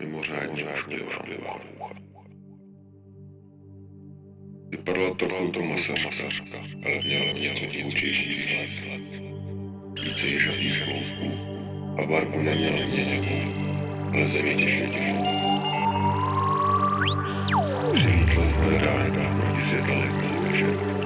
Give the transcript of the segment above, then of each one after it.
Mimořádně ošklivá mucha. Vypadala trochu jako masařka, ale měla něco divočejší vzhled. Více jižavých klouků a barvu neměla měněnou, ale zemětěšně. Přilítla z mé rána proti světla letního večeru.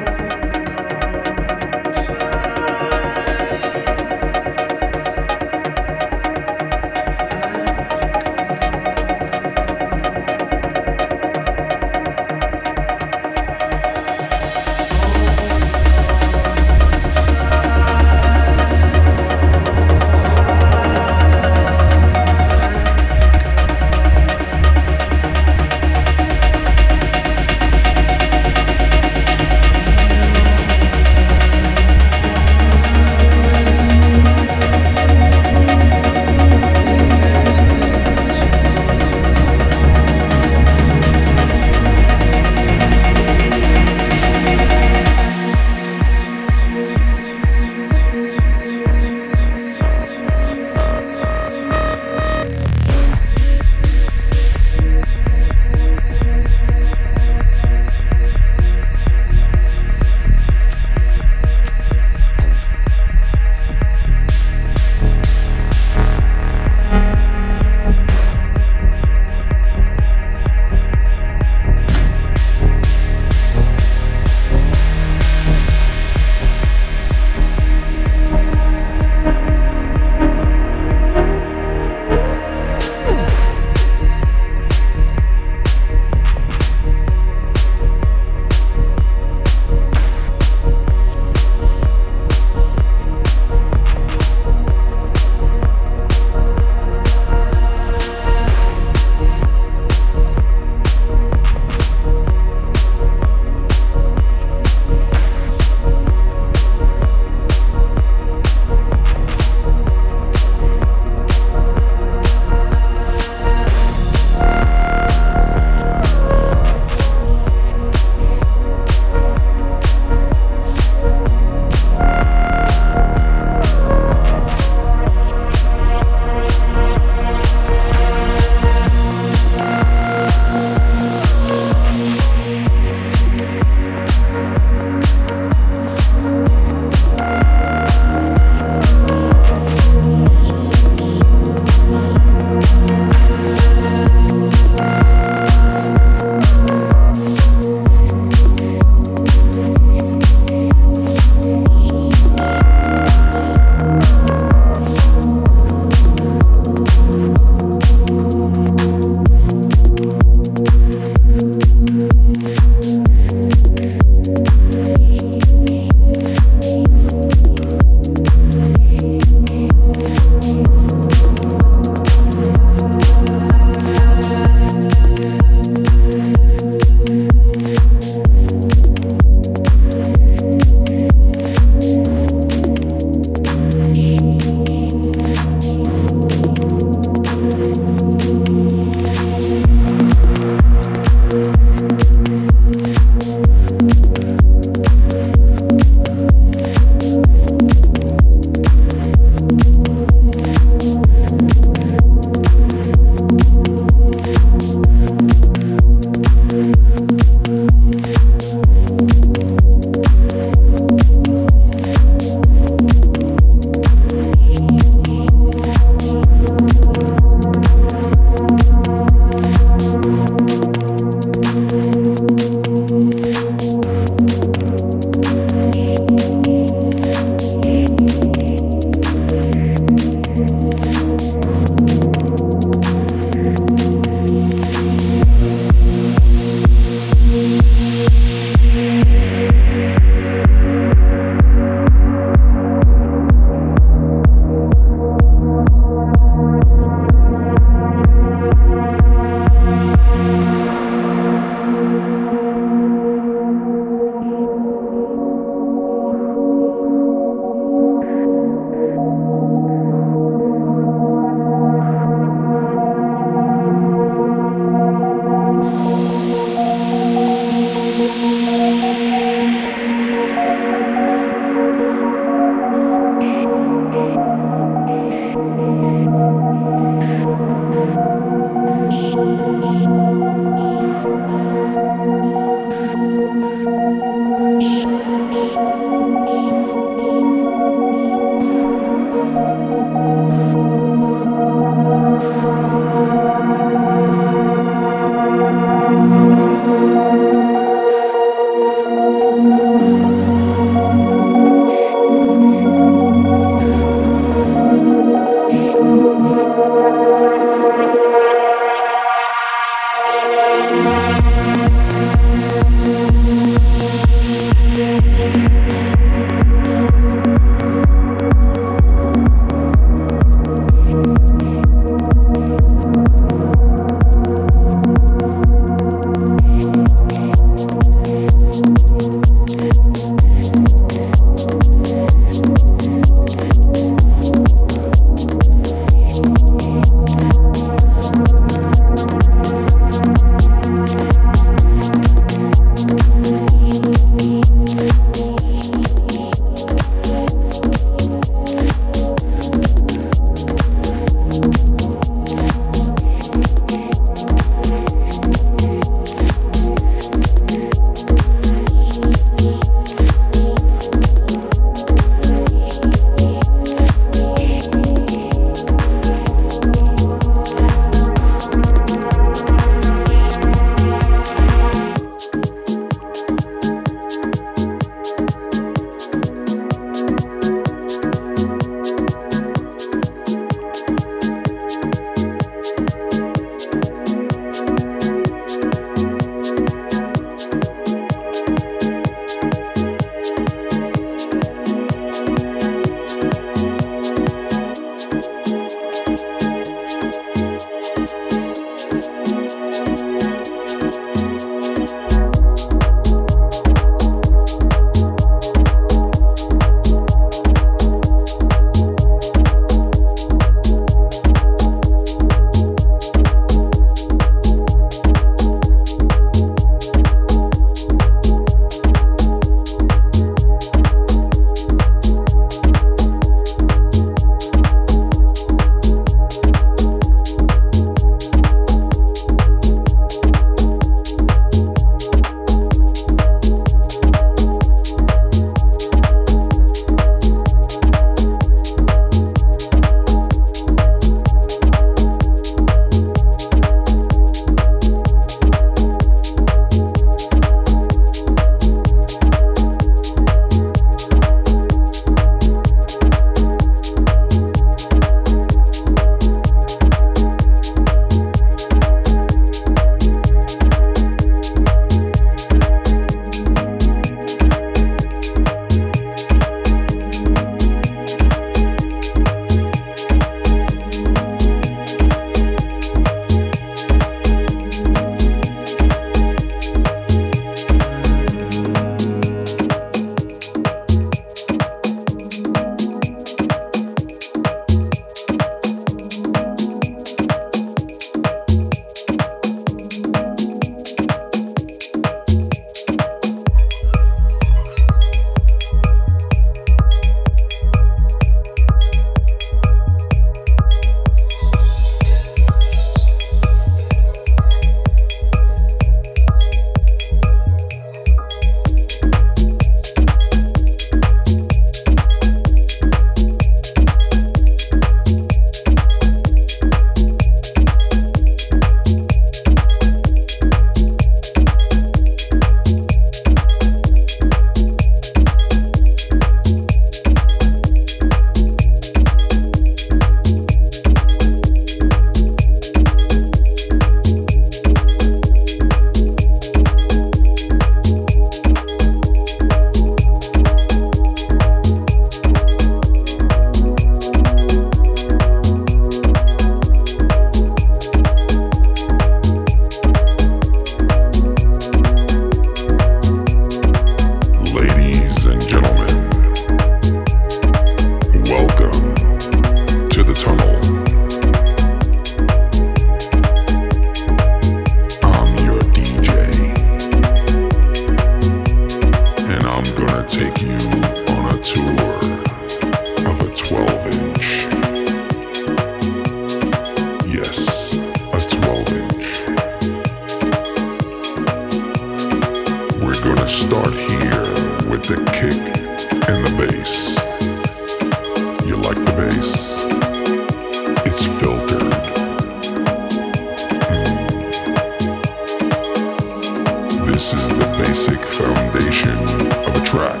This is the basic foundation of a track.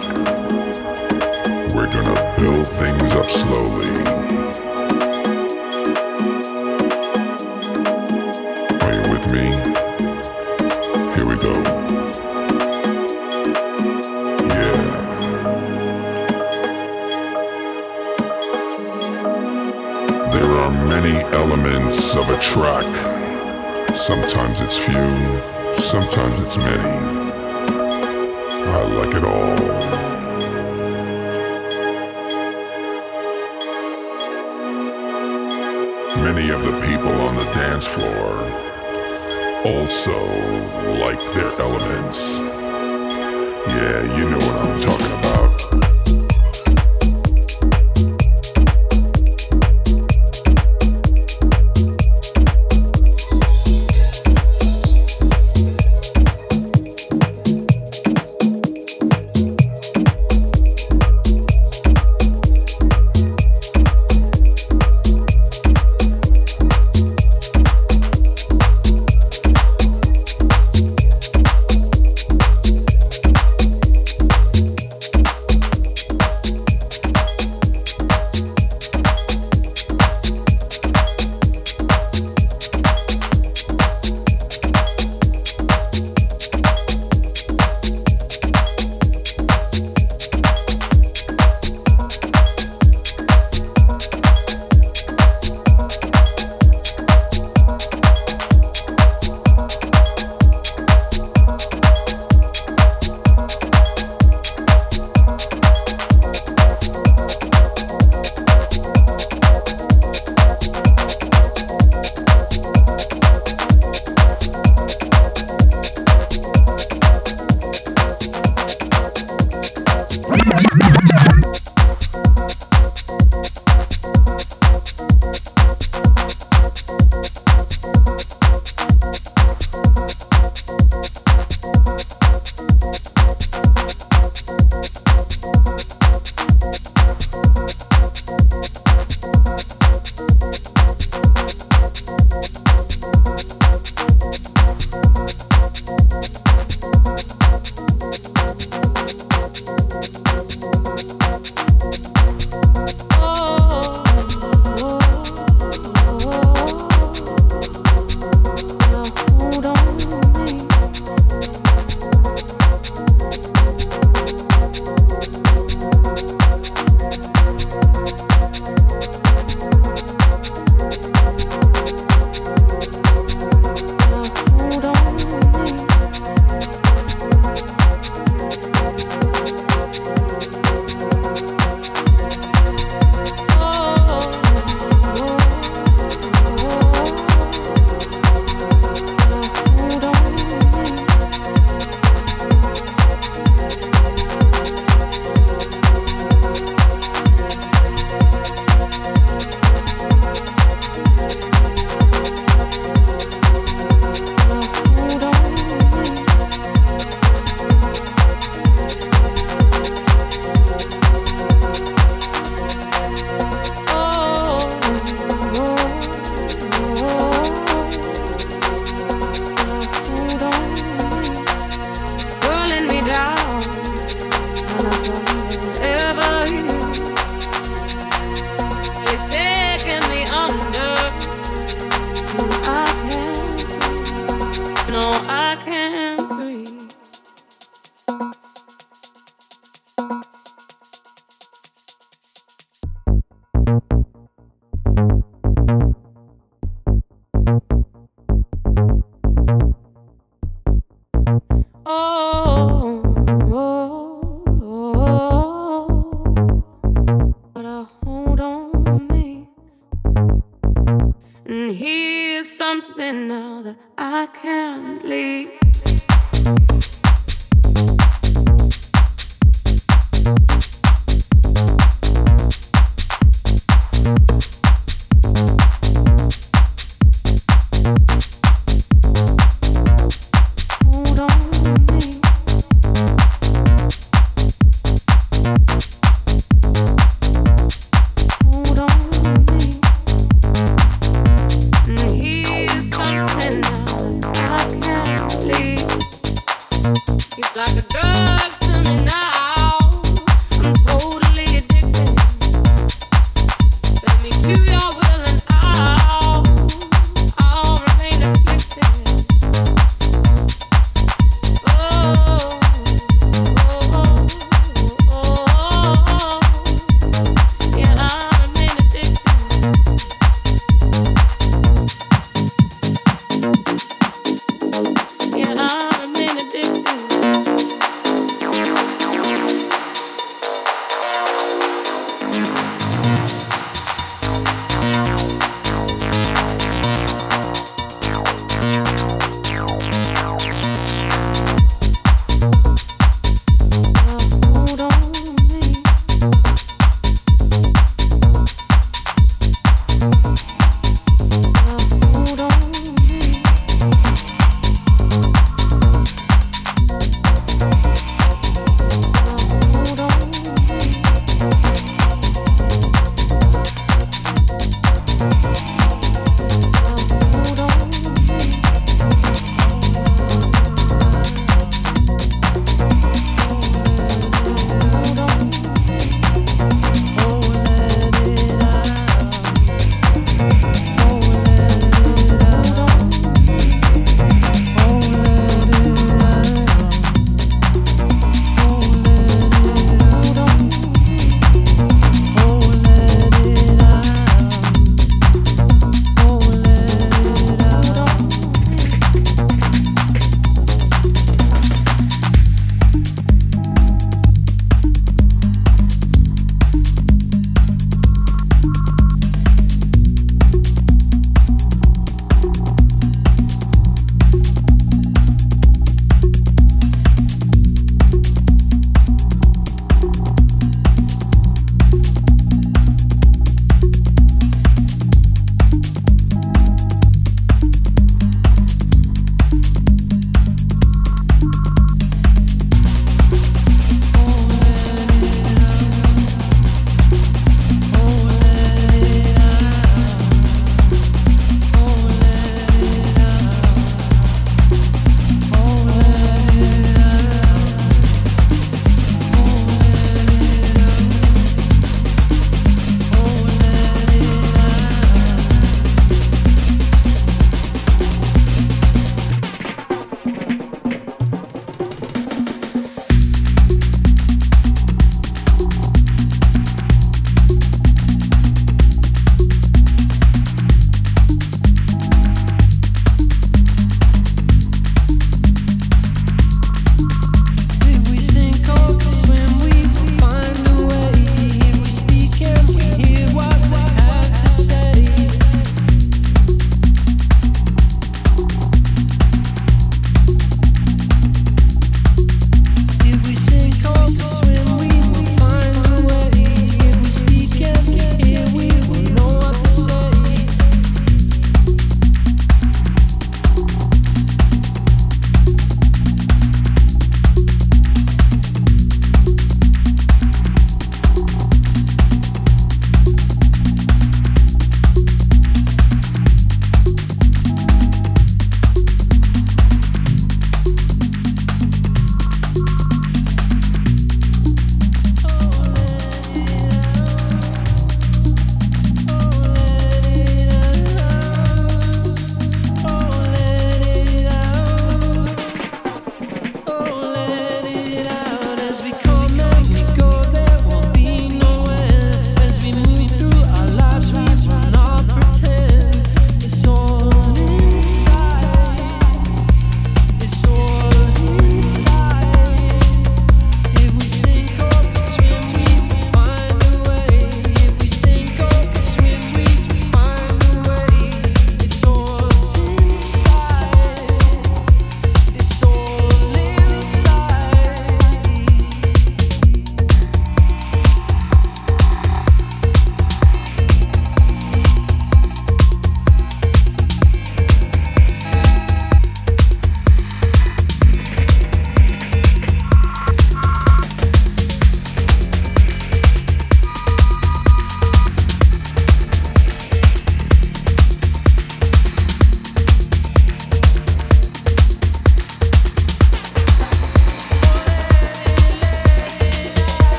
We're gonna build things up slowly. Are you with me? Here we go. Yeah. There are many elements of a track. Sometimes it's few, sometimes it's many. I like it all. Many of the people on the dance floor also like their elements. Yeah, you know what I'm talking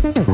Thank you.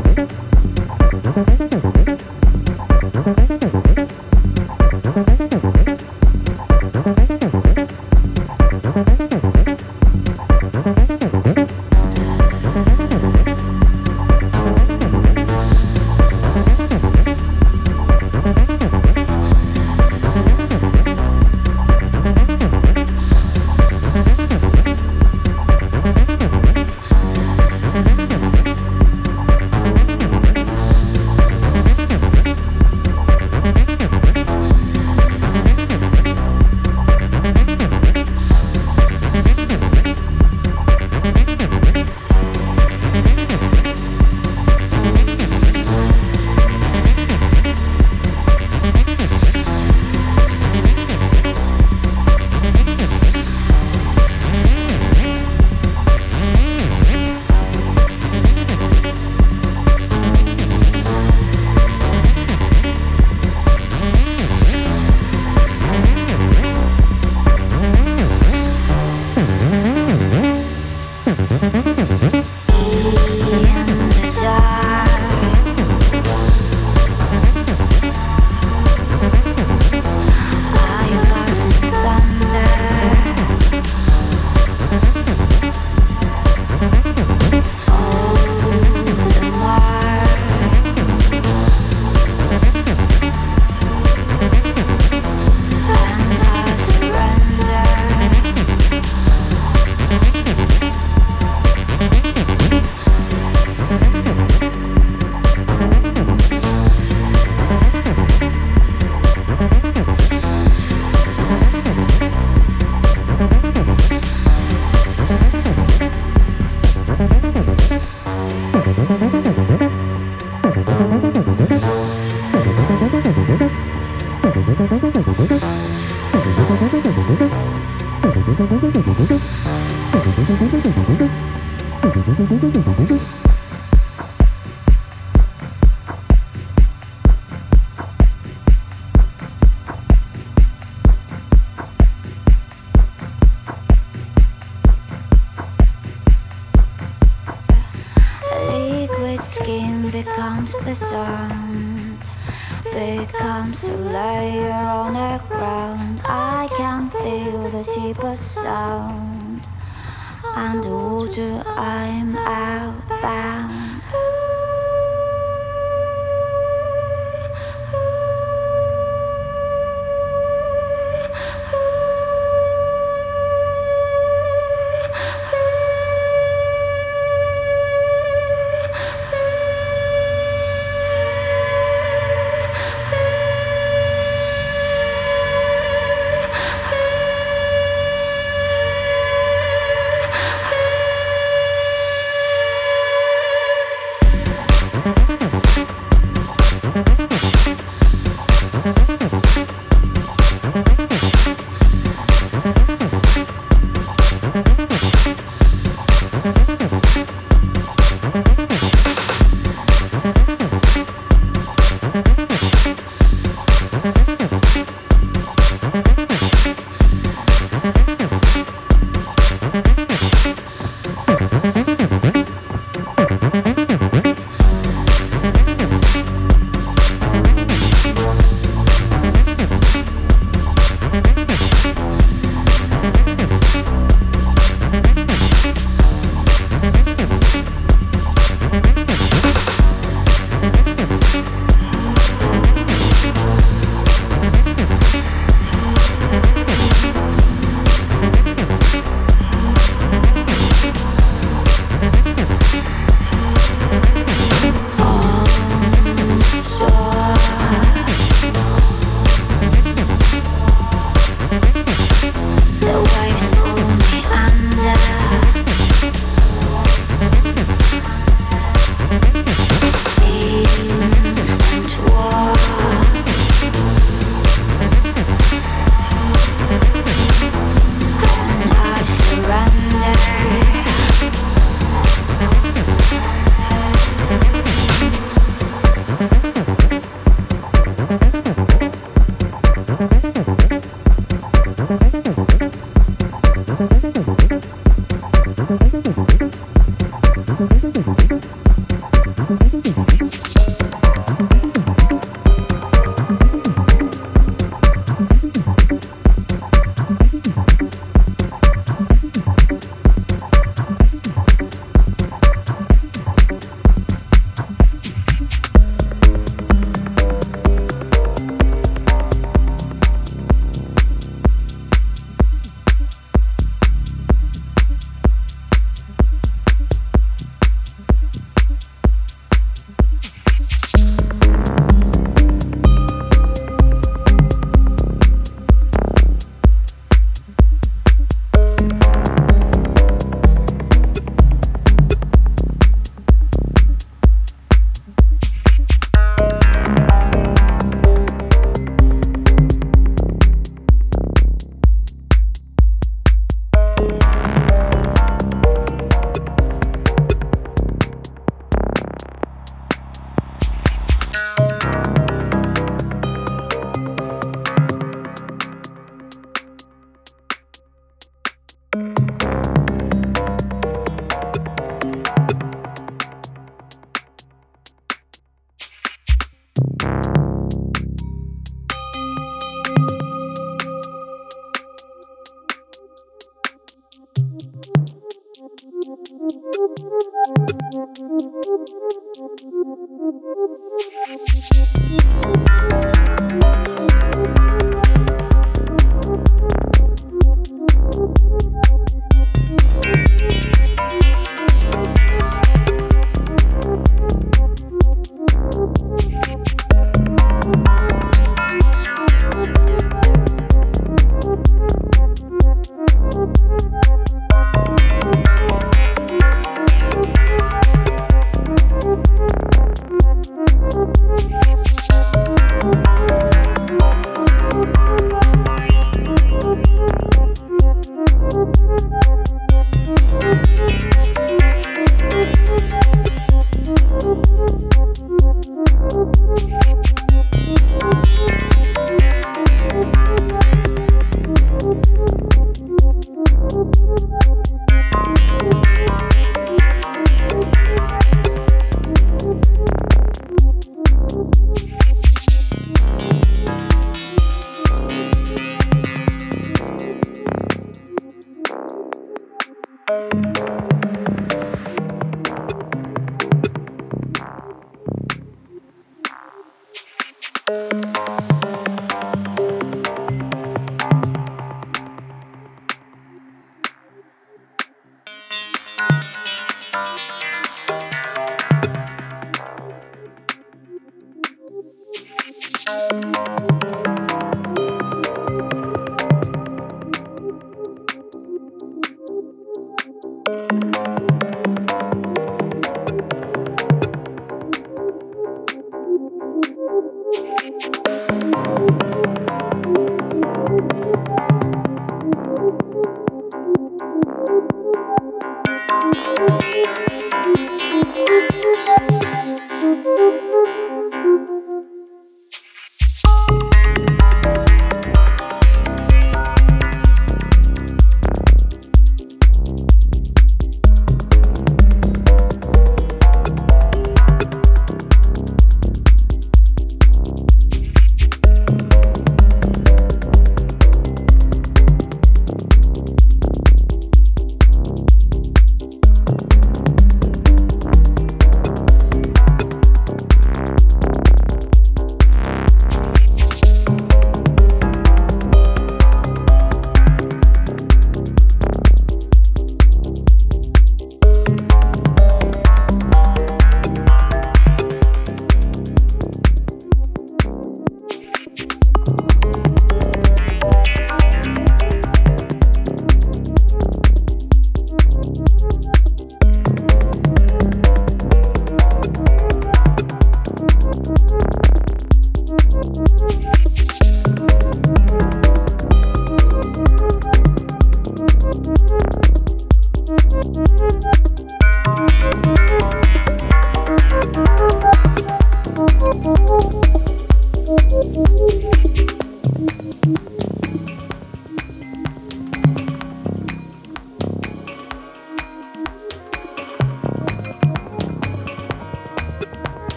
you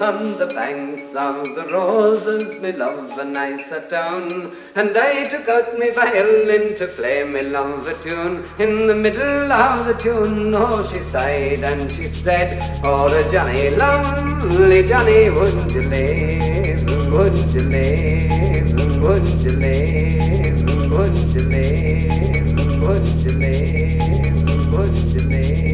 on the banks of the roses, me love and I sat down, and I took out me violin to play me love a tune. In the middle of the tune, oh, she sighed and she said, Oh, Johnny, lovely Johnny, wouldn't you live, wouldn't you live, wouldn't you live, wouldn't you live, wouldn't you live, wouldn't you live?